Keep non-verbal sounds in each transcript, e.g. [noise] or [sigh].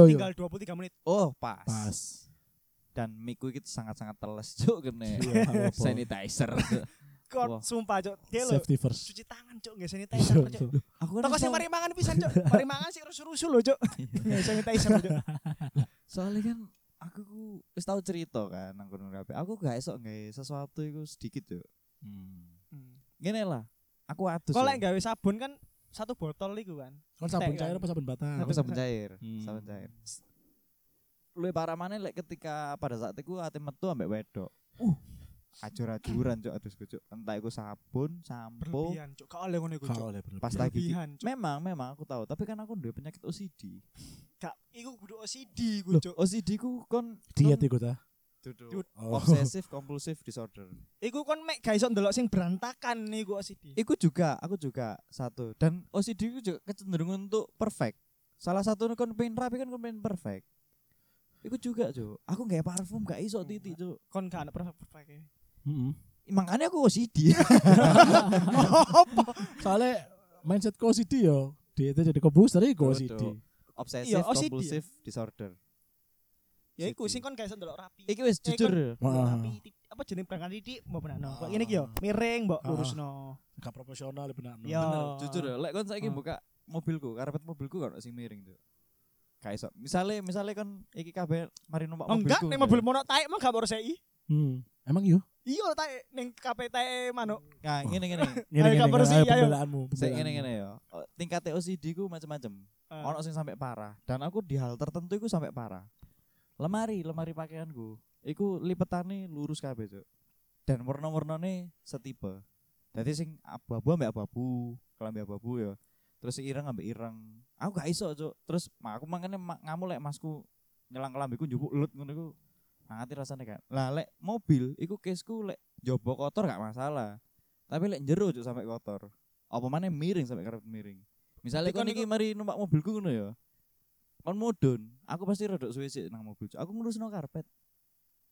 Yo yo. tinggal 23 menit. Oh, pas. Pas. Dan miku iki sangat-sangat teles cuk kene. Iya, [laughs] sanitizer. [laughs] Kon Wah. sumpah cok. Dia first. cuci tangan cok nggak sanitizer cok. yo. Aku kan iso- mari mangan pisan cok. Mari mangan sih rusuh-rusuh lho cok. [laughs] Nggak sanitizer cok. soalnya kan aku ku wis tau cerita kan nang kono kabeh. Aku gak esok nggawe sesuatu iku sedikit yo. Hmm. Ngene lah. Aku adus. Kalau yo. lek gawe sabun kan satu botol iku kan. Kon sabun Tek, cair kan? apa sabun batang? aku sabun cair, Hmm. sabun cair. Luwih parah maneh lek ketika pada saat itu ate metu ambek wedok. Uh, ajur-ajuran cuk adusku cuk. Entah iku sabun, sampo, Berlebihan cok. Kau oleh ngono iku cok. oleh pas lagi cok. Memang, memang aku tahu, tapi kan aku duwe penyakit OCD. Gak, iku kudu OCD iku cok. OCD ku kon Diet iku ta. Dudu. Oh. Obsessive [laughs] compulsive disorder. Iku kon mek gak iso ndelok sing berantakan niku OCD. Iku juga, aku juga satu. Dan OCD ku juga kecenderungan untuk perfect. Salah satu kon pengen rapi kan kon pengen perfect. Iku juga, Cuk. Aku nggak parfum gak iso titik, Cuk. Kon gak ana perfect perfect e. Heeh. Makanya aku OCD. [laughs] Soalnya mindset OCD yo. Diet jadi kebooster iku. OCD. Obsessive Iya, compulsive disorder. Ya iku sing kon gak iso ndelok rapi. Iki wis jujur. Rapi apa jeneng berangkat titik mbok benakno. Kok ngene iki yo, miring mbok lurusno. Gak profesional benar. Yo. Bener, jujur ya. Lek kon saiki buka mobilku, karpet mobilku kan sing miring, Cuk. Gak iso. Misale misale kon iki kabeh mari numpak Oh, enggak, mobilku. ning mobil mono taek emang gak baru sei. Hmm. Emang yo. Iya taek ning KP taek manuk. Nah, ngene ngene. [laughs] Ngene Ayo, ngene. kabar sih, ayo. Sing ngene ngene. Oh, Tingkat OCD ku macam-macam. Ono sing sampai parah dan aku di hal tertentu iku sampai parah. Lemari, lemari pakaianku. Iku lipetane lurus kabeh, Cuk. Dan warna-warnane setipe. Jadi sing abu-abu ambek abu-abu, kelambi abu-abu ya. Terus sing ireng ambek ireng. Aku gak iso, Cuk. Terus ma- aku makanya ma- ngamuk lek masku nyelang kelambiku njupuk lut ngono iku. Ngati rasane kan. Lah lek mobil iku kesku lek jobo kotor gak masalah. Tapi lek jero Cuk sampai kotor. Apa mana miring sampai karep miring. Misalnya kon kon iki mari numpak mobilku ngono ya. Kon mudun, aku pasti rodok suwe sik nang mobil. Cuk. Aku ngurusno karpet.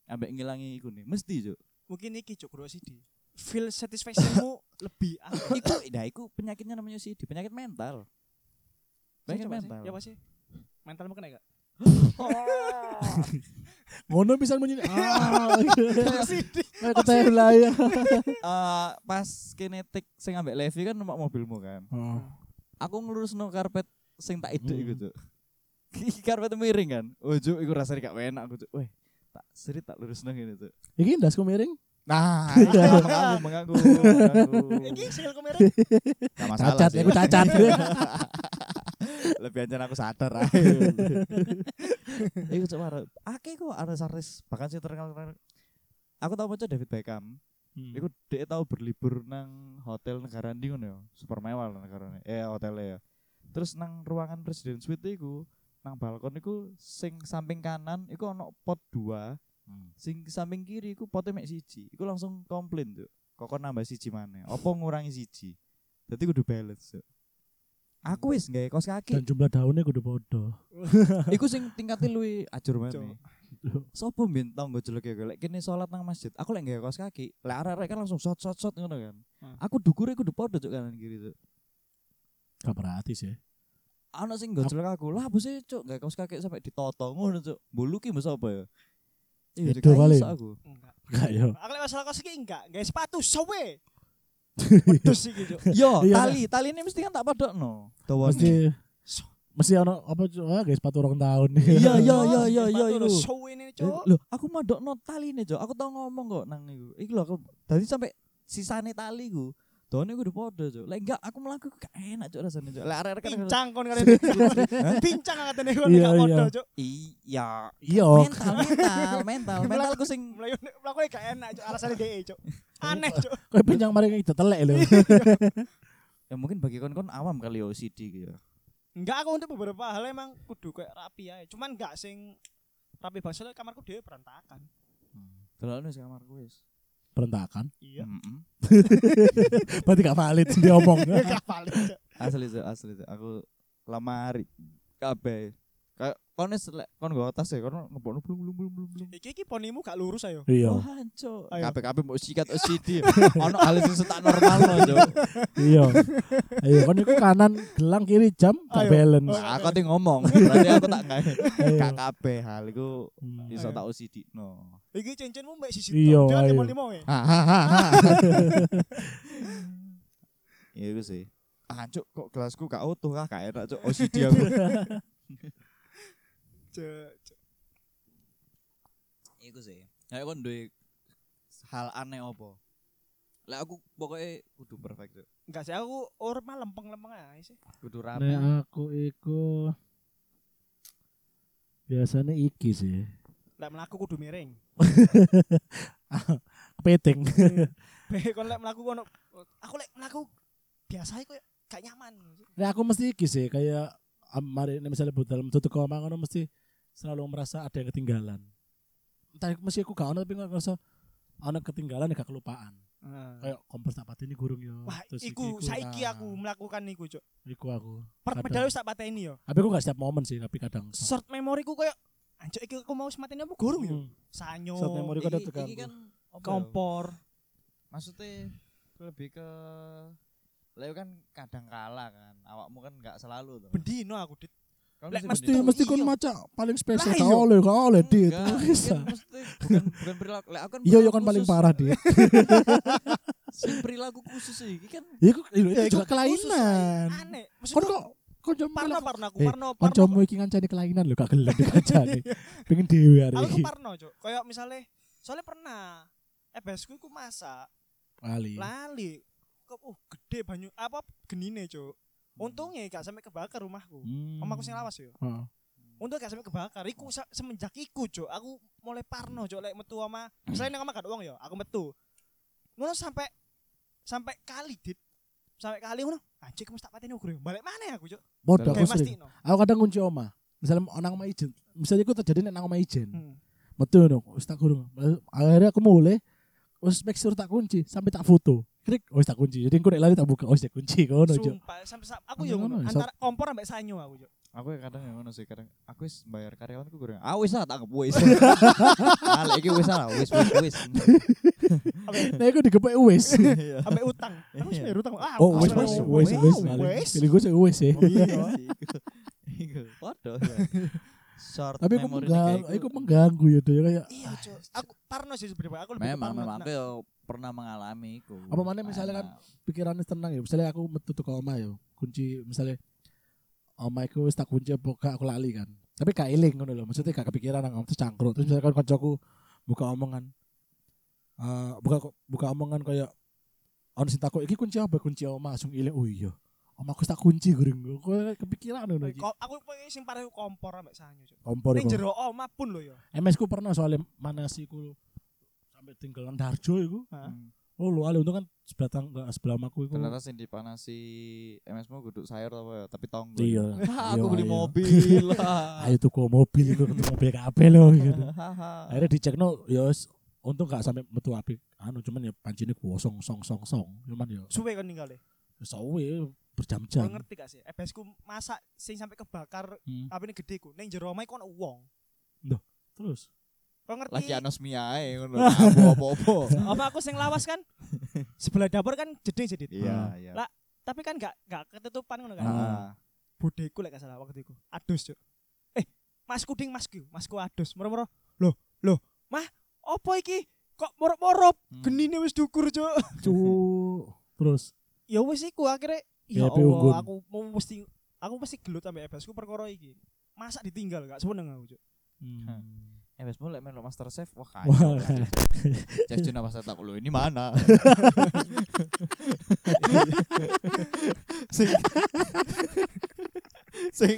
Ambek ngilangi iku nih, mesti Cuk. Mungkin iki cuk kudu OCD. Feel satisfactionmu [laughs] lebih ah. iku nah iku penyakitnya namanya sih penyakit mental. Penyakit Coba sih, mental. Ya apa sih? Mentalmu kena gak? [laughs] Ngono bisa menyi. [laughs] Ah. Kayak lah ya. Eh, pas kinetik sing ambek Levi kan numpak mobilmu kan. Oh. Aku ngurusno karpet sing tak idek Hmm. Cuk. Iki karpet miring kan. Oh, Cuk, iku rasane gak enak aku, Cuk. Weh, tak seri tak lurusno ngene, Cuk. Iki ndasku miring. Nah, [laughs] itu mengganggu, mengganggu, mengganggu. Iki sikil merah. Gak masalah Cacat, aku cacat. [laughs] Lebih aja aku sadar ae. [laughs] Iku marah. Akeh kok artis-artis bahkan sih terkenal terkenal. Aku tau maca David Beckham. Hmm. Iku dia tahu berlibur nang hotel negara ndi ngono ya. Super mewah lah negarane. Eh hotelnya ya. Terus nang ruangan presiden suite iku nang balkon iku sing samping kanan iku ono pot dua, Hmm. sing samping kiri iku potnya mek siji. Iku langsung komplain tuh. Kok kok nambah siji maneh? Apa ngurangi siji? Dadi kudu balance. Cuk. Aku wis gawe kaos kaki. Dan jumlah daunnya kudu podo. [laughs] Iku sing tingkatnya luwi ajur maneh. Sopo mbien tau nggo jelek ya lek kene salat nang masjid. Aku lek gawe kaos kaki, lek arek-arek kan langsung shot shot shot ngono kan. Hmm. Aku dukure kudu padha cuk kanan kiri cuk. Gak berarti sih. Ana sing jelek aku. Lah apa sih cuk gawe kaos kaki sampai ditoto ngono cuk. Mbulu ki mbok apa ya? Iya, Itu Cuk, gak paling. iso aku. Enggak. Gak yo. Aku lek masalah kos iki enggak, guys sepatu sowe. [laughs] Wedus iki, Cuk. Yo, [laughs] Iya, tali, tali ini mesti kan tak padokno. Dawane. Mesti mesti ono apa ah guys sepatu orang tahun Iya, iya, iya, iya, iya, lho, iku. sowe ini, Eh, Cuk. Loh, aku madokno tali nih, Cuk. Aku tau ngomong kok nang iku. Iku lho aku tadi sampai sisane tali ku. Done kudu padha, Cuk. Lek enggak aku mlaku gak enak, Cuk, rasane, Cuk. Lek arek-arek kan Pincang kon kare. [laughs] Pincang katene kon Iya, gak iya. podo, Cuk. Iya, iya mental, mental, mental, mentalku sing Melayu mlaku gak enak, Cuk. Alasane DE, Cuk. Aneh, Cuk. [laughs] kayak pinjang mari itu telek lho ya mungkin bagi kon-kon awam kali ya OCD gitu. Enggak aku untuk beberapa hal emang kudu kayak rapi aja. Cuman enggak sing rapi banget soalnya kamarku dhewe berantakan. Delokno sing kamarku wis. Berantakan Iya. Mm-mm. [laughs] berarti gak valid dia omong [laughs] Gak. Cuk. Asli Cuk, asli Cuk. Aku lemari kabeh kon wis lek kon nggo tas ya kon ngebokno blum blum blum blum blum. Iki iki ponimu gak lurus ayo. Iya. Wah, hancur. Ayo. Kabeh-kabeh mbok sikat OCD. [laughs] Ono hal sing tak normal loh, Cuk. Iya. Ayo kon iku kanan gelang kiri jam Ayo. balance. Nah, aku ting ngomong, berarti aku tak ngai. Ayo. Gak kabeh hal iku Hmm. iso tak OCD no. Iki cincinmu mbek sisi Iya, tok. Dia ayo. limo limo ya. Ha ha ha. ha. Iya sih. Ah, Cuk, kok gelasku gak utuh kah? Gak enak, Cuk. OCD aku. [laughs] Iku sih. Ya kon duwe hal aneh apa? Lah aku pokoknya kudu perfect, Cuk. Enggak sih aku urip mah lempeng-lempeng ae sih. Kudu rapi. Nek aku iku biasanya iki sih. Lek mlaku kudu miring. [laughs] Kepiting. Be kon lek mlaku kono aku lek mlaku biasa iku gak nyaman. Nek aku mesti iki sih kayak mari misalnya budal tutup koma ngono mesti selalu merasa ada yang ketinggalan. Entah iku mesti aku gak ono tapi ngerasa ono ketinggalan ya gak kelupaan. Nah. Kayak kompos tak pateni gurung yo. Wah, Terus iku iki saiki aku melakukan iku, Cuk. Iku aku. Per pedal wis tak pateni yo. Tapi aku gak setiap momen sih, tapi kadang. Short memoriku koyo anjuk iki aku mau semateni apa gurung yo. Hmm. Sanyo. Short memory iki terganggu. kan kompor. Maksudnya lebih ke Leo kan kadang kalah kan. Awakmu kan gak selalu tuh. Bendino aku dit. Lek Mesti mesti kon iya. maca paling spesial Lah, gak iya. oleh, gak oleh di itu. Enggak, Bisa. kan mesti bukan bukan perilaku. Lek aku kan Iya, yo perilaku kan paling parah dia. [laughs] Sing perilaku khusus sih iki kan Iku itu juga iku kelainan. Aneh. Kon kok kanca parno parno aku Eh, parno parno. kancamu iki ngancani kelainan lho gak gelem dikancani. [laughs] Pengen dhewe hari Aku iki. ku parno, Cuk. Kayak misalnya soalnya pernah EBSku iku masak Lali. lali. Kok uh gede banyu apa genine, Cuk. Untungnya gak sampai kebakar rumahku. Hmm. Omaku sing lawas yo. Heeh. Untung gak sampai kebakar. Iku semenjak iku, Cuk, aku mulai parno, Cuk, lek metu sama misalnya nang omah gak wong yo, aku metu. Ngono sampai sampai kali dit. Sampai kali ngono. Anjir, mesti tak pateni ukur. Balik mana aku, Cuk? Bodoh aku sering. mastino. Aku kadang kunci oma. Misalnya nang omah ijen. Misalnya aku terjadi nang omah ijen. Hmm. Metu no, wis tak kurung. Akhirnya aku mulai wis make sure tak kunci sampai tak foto. Klik, wis tak kunci. Jadi aku nek lari tak buka, wis tak kunci ngono, Cuk. Sumpah, sampai sa- aku Sampai yo ngono. ngono, Antara kompor ambek sanyo aku, Cuk. aku ya kadang ya ngono sih kadang aku wis bayar karyawanku kurang. Ah wis lah tak anggap wis. [laughs] ah lek iki wis lah wis wis wis. Nah, aku digepek wis. [laughs] Iya. Ambek utang. Aku wis bayar utang. Ah, Oh, wis aku wis wis, wis. Pilih gue sih wis ya. Oh ya. [laughs] Short Tapi aku memory mengganggu, aku iku. mengganggu ya tuh ya kayak Iya, Cuk. Aku parno sih sebenarnya. Aku lebih Memang memang aku pernah mengalami iku. Apa mana misalnya kan pikirannya tenang ya. Misalnya aku metu ke oma ya, kunci misalnya oma aku wis tak kunci apa gak aku lali kan. Tapi gak eling ngono lho. Maksudnya gak kepikiran nang terus cangkruk. Terus misalkan kancaku buka omongan eh buka buka omongan kayak ono sing takut iki kunci apa kunci oma langsung eling oh iya. Oma aku tak kunci goreng. Kok kepikiran ngono iki. Aku pengen sing parah iku kompor ambek sanyo. Kompor Ning iku. jero omah pun lho ya. MS ku pernah soalnya mana sih ku sampai tinggalan Darjo iku. Hah? Hmm. Oh lu ale untung kan sebelah tangga sebelah maku iku. Ternyata sing dipanasi MS-mu kudu sayur apa ya, tapi tonggo. Iya. [laughs] Hah, Iya, aku beli iya. mobil lah. [laughs] Ayo tuku mobil iku tuku mobil kabeh lho [laughs] gitu. Akhirnya dicek no ya wis, untung gak sampai metu api anu cuman ya pancine kosong song song song cuman ya Suwe kan ninggale. sawe Kau berjam-jam. ngerti gak sih? EBSku masak sing sampai kebakar Hmm. apine gede ku. Ning jero omah iku ono wong. Terus Kau ngerti? Lagi anosmia ae ngono. [laughs] Apa-apa. Aku sing lawas kan sebelah dapur kan jeding jedit. Iya, iya. Lah, Tapi kan gak gak ketutupan ngono kan. Ah. Bodeku lek gak salah waktu itu. Adus, Cuk. Eh, Mas Kuding Masku, Masku adus. Moro-moro. Loh, loh, Mah, opo iki? Kok morop-morop? Hmm. Genine wis dukur, Cuk. [laughs] cu terus ya wis iku akhirnya ya. Allah, aku mau mesti aku mesti gelut sampe EBS ku perkara iki. Masa ditinggal gak seneng aku, Cuk. hmm. Eh, wes mulai main Master Chef. Wah, Wah. kacau. Chef Juna pas tak lu ini mana? [laughs] sing sing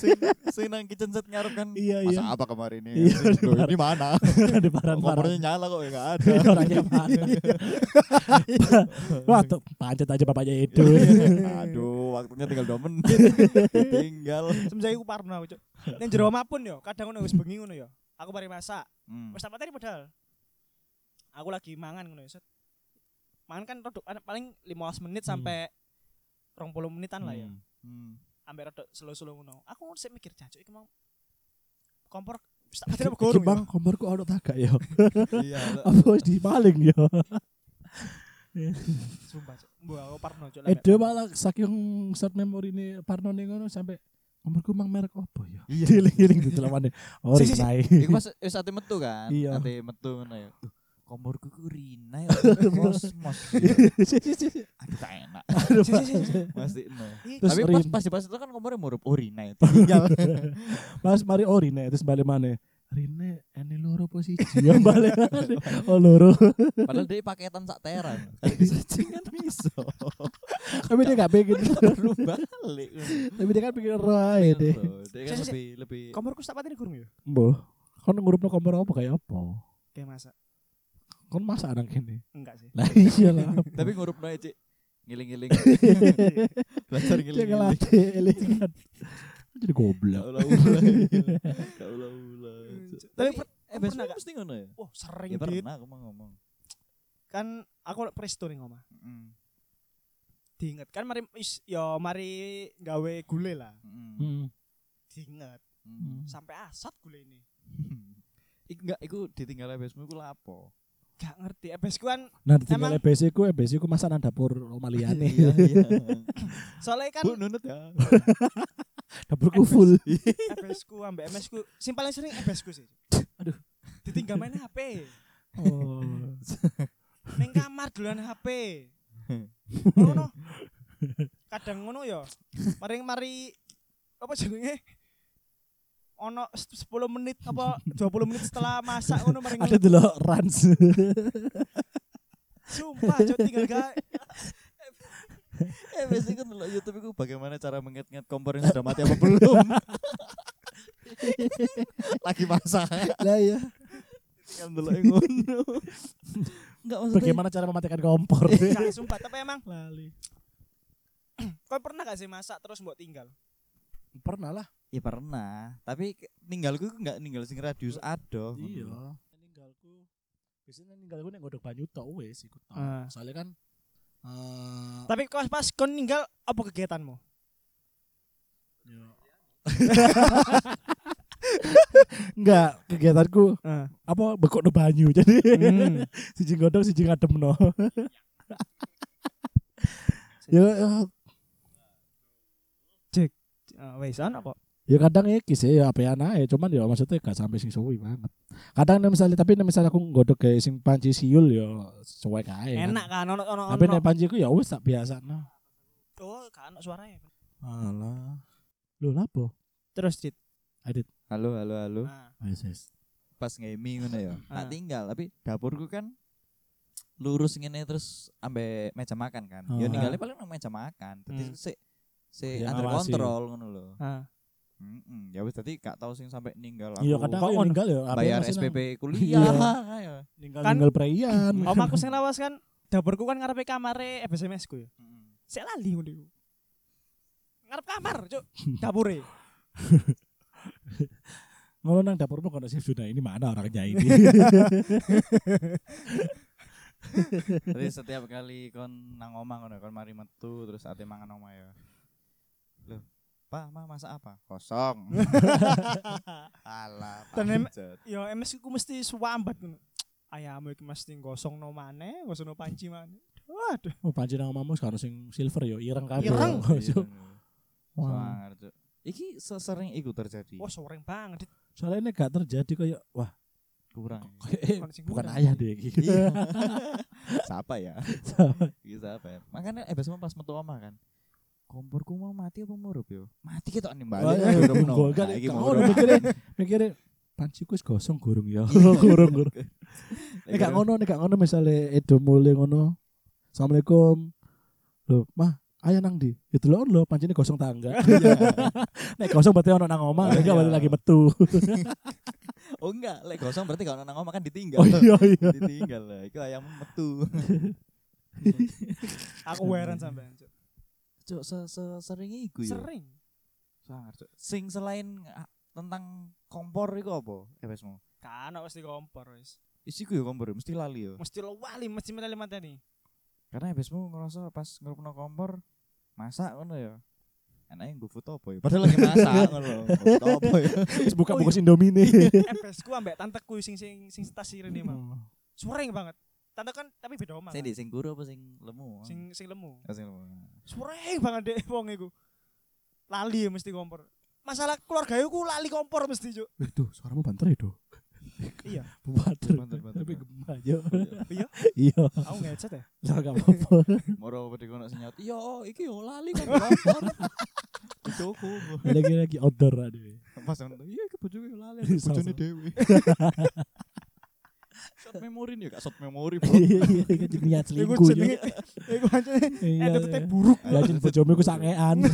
sing sing nang kitchen set ngarep kan. Iya, Masa iya. apa kemarin ini? Iya, Loh, ini mana? [laughs] di paran Kompornya nyala kok enggak ada. [laughs] orangnya mana wah tuh pancet aja bapaknya itu Aduh, waktunya tinggal 2 menit. tinggal. Semenjak iku parno aku, Cuk. Ning jero omah pun yo, kadang ngono wis bengi ngono yo. Aku mari masak. Hmm. Wis tak pateni padahal. Aku lagi mangan ngono ya, Set. Mangan kan rodok ada paling 15 menit Hmm. sampai 20 menitan lah ya. Hmm. Hmm. Ambek rodok slow-slow ngono. Aku sik mikir jancuk iki mau kompor wis tak padha Iki, gorong. Bang, komporku ono tagak ya. Iya. Apa wis dipaling ya? Sumpah. Mbok aku parno Cuk. Edo malah saking short memory ini Parno nih ngono sampai komporku mang merek apa ya? Iya. Giling-giling di telamane. [laughs] Oh, Si, si, si. Rinai. Iku pas wis ate metu kan. Iya. Ate metu ngono ya. Duh, Komporku ku Rina ya. [laughs] Kosmos. Si, si, si, si. Aduh tak enak. [laughs] Aduh, Si, si, si, si. Pasti no. Terus Tapi pas pas pas itu kan kompornya murup oh ya. Tinggal. Mas mari nek terus balik mana? Rine ene loro posisi yang balik. Oh loro. Padahal dia paketan sak teran. Kalau disearching kan bisa. Tapi dia gak pengen. Baru balik. Tapi dia kan pengen ro ae deh. Dia kan lebih lebih Komporku tak pateni gorong ya. Mbah, kon ngurupno kompor apa kayak apa? Kayak masak. Kon masak nang kene. Enggak sih. Lah iya lah. tapi ngurup noe cik ngiling-ngiling [laughs] belajar ngiling-ngiling. Jadi goblok. Tapi per- eh pernah gak? mesti ngono ya Wah, sering ya Dit. pernah aku mau ngomong Kan aku presto ning omah. Mm, Diinget kan mari is, yo mari gawe gule lah. mm. Diinget mm. sampai asat gule ini. Iku [laughs] enggak iku ditinggal besmu iku lapo Gak ngerti. Ebes ku kan Nah, tinggal Emang- EBC ku, EBC ku masak nang dapur oma liyane. iya iya [laughs] soalnya kan bu nunut ya [laughs] Dapurku full. [laughs] ebes ku ambek MS ku sing paling sering ebes ku sih. Aduh. Ditinggal main HP. Oh. Ning kamar duluan HP. [laughs] Ngono. Kadang ngono ya. Mari mari apa jenenge? Ono 10 menit apa 20 menit setelah masak ngono mari Ada dulu Rans. Sumpah cok tinggal gak eh biasanya kan ndelok YouTube iku bagaimana cara mengingat-ingat kompor yang sudah mati apa belum [laughs] lagi masak Lah ya. tinggal ndelok yang ngono enggak maksudnya Bagaimana cara mematikan kompor? [laughs] Gak [laughs] sumpah tapi emang Lali. [clears throat] kau pernah gak sih masak terus mbok tinggal? Pernah lah. Ya pernah, tapi ninggalku enggak ninggal sing radius ado. Iya. Ninggalku. Biasanya ninggalku nek godok banyu tok wis ikut. Ah. Soalnya kan eh Tapi kau pas kau ninggal apa kegiatanmu? yo. [laughs] Enggak, kegiatanku Heeh. apa bekok no banyu. Jadi Hmm. [laughs] siji godok siji ngademno. [laughs] ya, ya, Uh, wes ana kok. Ya kadang iki sih ya apa ae, cuman ya maksudnya gak sampai sing suwi banget. Kadang misalnya tapi misalnya aku godok kayak sing panci siul ya suwe kae. kan. Enak kan ono ono. Tapi nek panci ku ya wis tak biasa nah. Oh, kan suaranya. Alah. Lho lapo? Terus Dit. Halo, halo, halo. Nah, Wis wis. Pas ngeming ngono ya. Ah. Tak tinggal, tapi dapurku kan lurus ngene terus ambe meja makan kan. Oh. Ya ninggalnya paling nang meja makan. Dadi Hmm. sik sik Ya, under ngawasi. kontrol ngono lho. Ah. Heeh. Ya wis dadi gak tau sing sampai ninggal aku. Iya kadang Kok aku ninggal ya bayar SPP kuliah. ya. Ninggal Kan- ninggal preian. [laughs] Omaku sing [laughs] lawas kan dapurku kan ngarepe kamare FSMS ku ya. Heeh. Sik lali ngono iku. Ngarep kamar, Cuk. Dapure. [laughs] Ngono nang dapurmu kono sih sudah ini mana orangnya ini. Jadi setiap kali kon nang omah ngono kon mari metu terus ate mangan omah ya. Loh, Pak, mah masak apa? Kosong. [laughs] Alah, Dan em- pancet. Ya MS ku mesti suwambat ngono. Ayammu iki mesti gosong no maneh, gosong no panci maneh. Waduh. Oh panci nang omamu sekarang sing silver yo ireng kabeh. Ireng. [laughs] Iya, Wah. Sangar, Cuk. Iki sesering iku terjadi. Wah, soreng banget. Dit. Soalnya ini gak terjadi kayak wah Kurang. kayak sing bukan ayah deh iki. Iya. [laughs] Siapa ya? Iki siapa ya? Makanya eh besok pas metu omah kan. Komporku mau mati apa murup yo? Mati ketok nih balik. ya, kan, Nah, iki ngono mikirnya mikirnya panciku wis gosong gurung ya. [laughs] gurung gurung. Nek gak ngono, nek gak ngono misale Edo mulai ngono. Assalamualaikum. Loh, mah ayah nang di itu loh lo pancine gosong tangga [laughs] [laughs] nek gosong berarti ono nang omah nek gak berarti lagi metu Oh enggak, lek gosong berarti kalau nang omah kan ditinggal. oh iya iya ditinggal lah. Iku ayam metu. Aku heran sampean, Cuk. Cuk, se se sering iku ya. Sering. Sangar, Cuk. Sing selain ah, tentang kompor iku apa? Eh wesmu. Kan mesti kompor wis. Isiku ya kompor, mesti lali ya. Mesti lo wali, mesti meteli mateni. Karena wesmu ngerasa pas ngerupno kompor masak ngono ya. Enaknya gue foto apa ya? Padahal lagi masak [laughs] ngono. Foto apa ya? Terus buka Oh, bungkus Indomie nih. FS ku ambek tanteku sing sing sing setas ini mah. Sering banget. Tante kan tapi beda omah. Sing kan. di sing guru apa sing lemu? Sing sing lemu. Oh, sing lemu. Sering banget deh wong iku. Lali ya mesti kompor. Masalah keluarga ku lali kompor mesti, Cuk. Eh, Duh, suaramu banter ya, Duh. Iya. [laughs] Banter. Banter, banter, Tapi gemah, yo. Iya. Iya. Aku ngeheadset ya. Lah gak apa-apa. [laughs] Moro apa dikono senyot. Yo, iki yo lali kan lapor. [laughs] Bojoku. Lagi-lagi outdoor aduh. Pas ngono. Iya, iki bojoku yo lali. Sama-sama. Bojone dhewe. Shot memory nih, gak shot memory, [laughs] Bro. Iya, iya, niat [laughs] Iku selingkuh. yo. jenenge iku anjene Iya. edit buruk. Ya jen bojomu iku sangean. [laughs]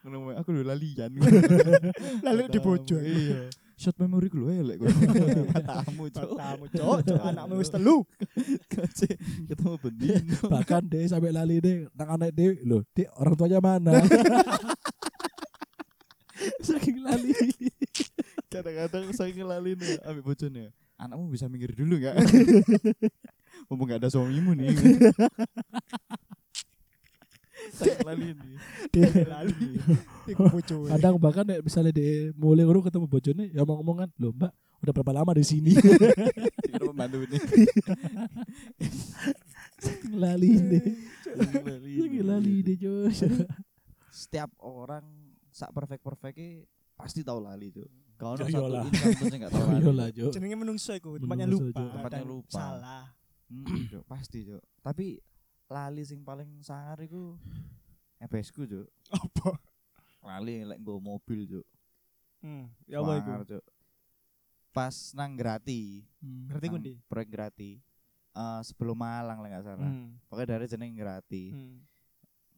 Ngono aku lho lalian. Lali di bojo. Iya. Shot memory ku lho elek kok. Matamu, Cuk. Matamu, Cuk. Cuk, Anakmu wis telu. Ketemu bendino. Bahkan deh sampai lali deh nang anak deh loh, dek orang tuanya mana? Saking lali. Kadang-kadang saya ngelalin ya, ambil bojone. Anakmu bisa minggir dulu enggak? [laughs] Mumpung gak ada suamimu nih. [laughs] Saya ngelalin nih. Iku bojo. Kadang bahkan nek misalnya dia mulai ngono ketemu bojone ya ngomong-ngomongan, "Loh, Mbak, udah berapa lama di sini?" Kira pembantu ini. [laughs] Lali deh. Ngelalin. Deh, Jos. Setiap orang sak perfect perfectnya pasti tahu lali tuh. Kau Ya satu insan pun sih gak tahu. Yo lah, Jo. Jenenge menungso iku, tempatnya lupa. Tempatnya lupa. Salah. Hmm, [clears throat] pasti cuk. Tapi lali sing paling sangar iku EBS ku cuk. Apa? Lali lek nggo mobil cuk. Hmm, ya apa iku? Cuk. Pas nang Grati. Berarti nang kundi. Proyek Grati. Eh sebelum Malang lah nggak salah. Hmm. Pokoknya dari jeneng Grati. Hmm.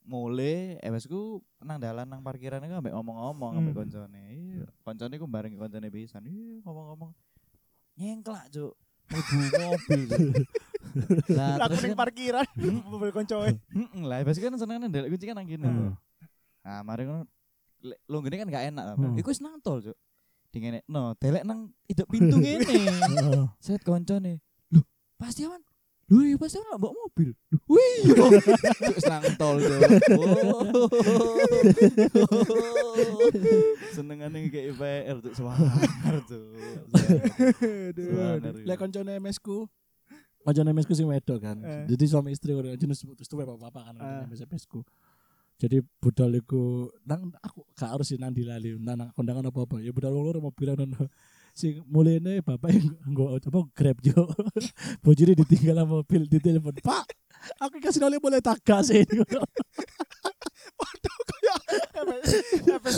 Mulai EBS ku nang dalan nang parkiran iku ambek ngomong-ngomong ambek Hmm. koncone. Iya, koncone ku bareng koncone pisan. Iya, ngomong-ngomong. Nyengklak cuk. Mlebu mobil. [laughs] Lah aku ning kan parkiran, [laughs] mobil koncoe. Heeh lah, biasanya kan seneng ndelok kunci kan nang kene. Hmm. Nah, mari ngono lo gini kan gak enak Hmm. Iku wis nang tol, Cuk. Dingene no, delek nang iduk pintu [laughs] ngene. Heeh. Set koncone. Loh, pasti aman. Iya pasti aman mbok mobil. Wih. Cuk wis nang tol, [laughs] Cuk. Oh. Senengane kayak IPR Cuk, semangar, Cuk. Semangar. Lek koncone MS ku koncone MS ku sing wedok kan. Eh. Jadi suami istri ngono jenis terus tuwe bapak kan Eh. MS MS ku. Jadi budal iku nang aku gak harus sih nang dilali nang nang kondangan apa-apa. Ya budal wong loro mobilan ono. Sing mulene bapak yang nggo apa grab yo. [laughs] Bojone ditinggal sama mobil di telepon. Pak, aku kasih oleh boleh tak gasin. [laughs] Waduh, kaya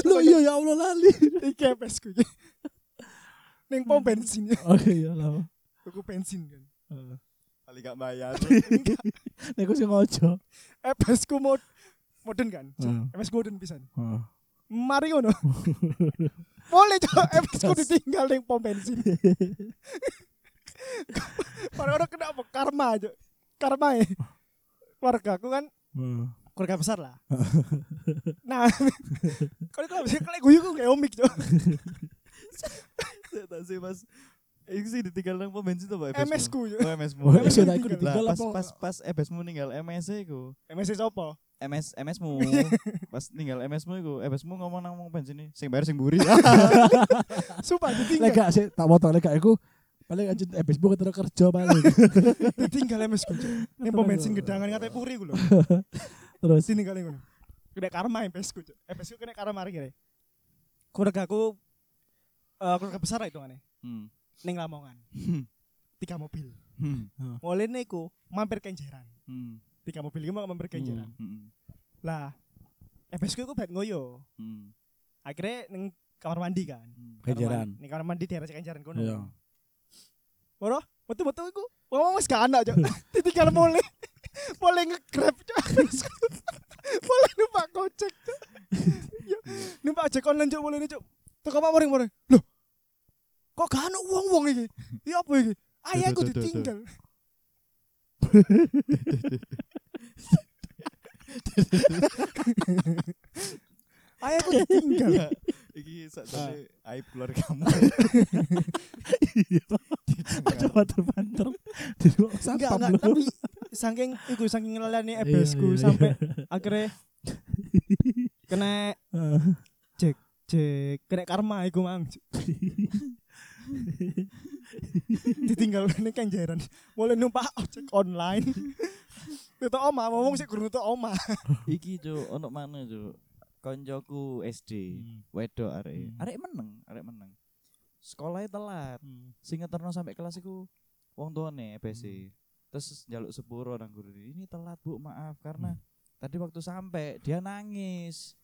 Loh iya ya Allah lali. iki FS ku. Ning pom bensin. [laughs] Oke ya lah. Tuku bensin kan. Kali gak bayar. Nek sing ojo. FS ku mod modern kan. FS ku modern pisan. Mari ngono. Boleh cok, FS ku ditinggal ning pom bensin. Orang-orang kena apa? Karma aja. Karma ya. Keluarga aku kan Heeh. keluarga besar lah. [laughs] nah, kalau kalau bisa kalau gue kayak omik cok. Tak sih pas Iku sih ditinggal nang pom bensin tuh, Pak. MS ku. Oh, MS mu. Oh, MS MS ya ditinggal. pas pas pas MS mu ninggal MS iku. MS sopo? MS MS mu. [laughs] pas ninggal MS mu iku, MS mu ngomong nang pom bensin ini, sing bayar sing buri. [laughs] Sumpah ditinggal. gak sih tak potong lek iku paling aja Facebook ketemu kerja paling. [laughs] ditinggal MS ku cok. Ning pom bensin gedangan ngatai puri ku lho. Terus Sini kali ngono. Kena karma MS ku cok. MS ku kena karma kira. Keluarga aku eh keluarga besar itu aneh. Hmm. Ning Lamongan. Tiga mobil. Hmm. Mulai niku mampir kenjeran. Hmm. Tiga mobil mau mampir kenjeran. Hmm. Lah, MS ku iku bet ngoyo. Hmm. Akhirnya ning kamar mandi kan. Hmm. Mandi- Ning kamar mandi daerah kenjeran kono. Iya. Moro, betul-betul iku. Ngomong wis gak anak, Cok. [laughs] Ditinggal mulai. [laughs] Mulai nge-grab, Cok. [laughs] Mulai numpak gojek, Cok. Ya, numpak ojek online, Cok, mulai Cok. Teko Pak Moring, Moring. Loh. Kok gak ana wong-wong iki? Iya apa iki? Ayahku Duh, duh, duh. ditinggal. Ayahku ditinggal. Enggak. Iki sakjane aib keluargamu. Iya. Ada banter-banter. Di luar Enggak, enggak, tapi saking iku saking ngelalani Iya, ebesku iya, sampai akhirnya kena cek kena karma iku mang [laughs] ditinggal ini kan jaran mulai numpak ojek online itu oma ngomong sih guru itu oma [laughs] Iki cuk, ono mana cuk? Koncoku SD, wedok arek. Hmm. Arek meneng, arek meneng. Sekolahnya telat. Sing ngeterno sampai kelas iku wong tuane EBC. Terus njaluk sepuro nang guru ini telat Bu, maaf karena tadi waktu sampai dia nangis.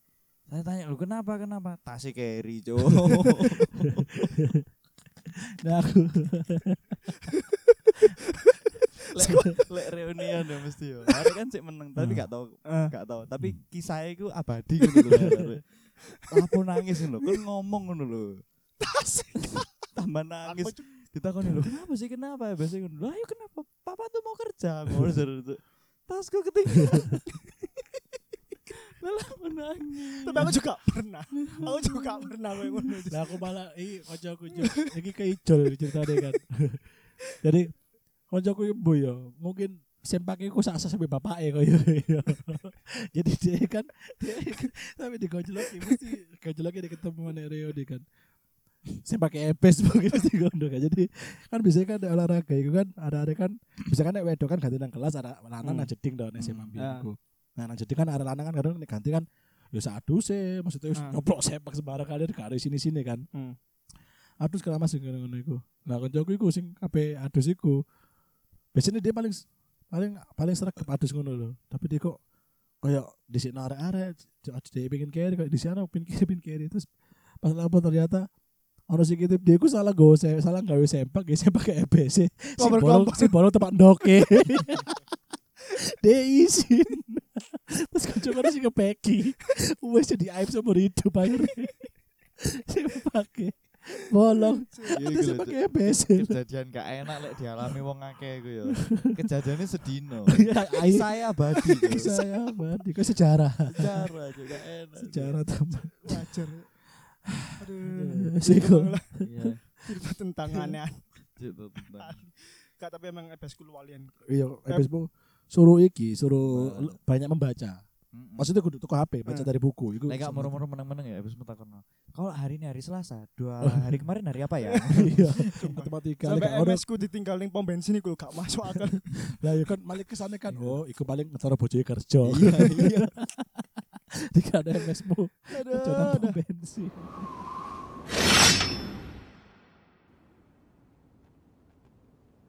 Saya tanya lu kenapa kenapa? Tasik carry cuk. [laughs] Nah aku [laughs] lek reunian ya mesti yo. Arek kan sik meneng tapi gak tau Eh, gak tau. Tapi kisahnya iku abadi ngono lho. Lapo nangis ngono kan ngomong ngono lho. [laughs] Tambah nangis. Ditakoni lho kenapa sih kenapa ya? Biasanya ngono. Lah ayo kenapa? Papa tuh mau kerja. [laughs] Ngono tasku ketinggalan. [laughs] Malah menangis tapi aku juga pernah. Aku juga pernah kayak ngono Lah aku malah iki kancaku Cuk. iki keijol ceritane kan. Jadi kancaku ibu ya, mungkin sempake ku saksa sampai bapake koyo. [laughs] Jadi dia kan dia tapi di gojloki mesti gojloki di ketemu Rio di kan. Sempake epes [laughs] mungkin mesti gondo kan. Jadi kan biasanya kan ada olahraga itu kan ada ada kan bisa kan nek wedok kan ganti nang kelas ada lanang nang jeding dong SMA Hmm. Nah nang jeding kan ada lanang kan kadang nek ganti kan ya sadu sih maksudnya wis Ah. nyoplok sepak sembarang kalian kare sini-sini kan. Hmm. adus kalau masih ngono iku. Nah kancaku iku sing kabeh adus iku. Biasanya dia paling paling paling sregep adus ngono lho. Tapi dia kok kayak di sini arek-arek dia pengen kiri kayak di sana pengen pengen kiri. Terus pas lapor ternyata ono sing kitip dia ku salah se- salah gawe sempak gawe sempak ke EBC si bolong si bolong tempat ndoke. [laughs] Dia izin. Terus kancaku sing kepeki wes jadi aib seumur hidup akhirnya. [laughs] Si pakai bolong. Iya, Terus gitu, pakai EBC kejadian gak enak lek dialami wong akeh iku ya. Kejadiannya sedino. Ayo saya abadi Cuk. saya mati ke sejarah? Sejarah juga enak. Sejarah tambah. Wajar. Aduh. Sikul. iya. Cerita tentang aneh gitu tentang. Gak tapi emang ebesku luwalian. Iya Facebook suruh iki suruh banyak membaca Mm-mm. maksudnya kudu tuku HP baca Hmm. dari buku itu Lek gak moro-moro meneng-meneng ya habis mentakono. Kalau hari ini hari Selasa, dua [laughs] hari kemarin hari apa ya? [laughs] iya [laughs] matematika sampai MS ku ditinggal ning pom bensin iku gak masuk akal lah ya kan malah kesane kan oh iku paling ngetara bojoe kerja Iya, iya. Dika ada MS mu aduh Jangan aduh. bensin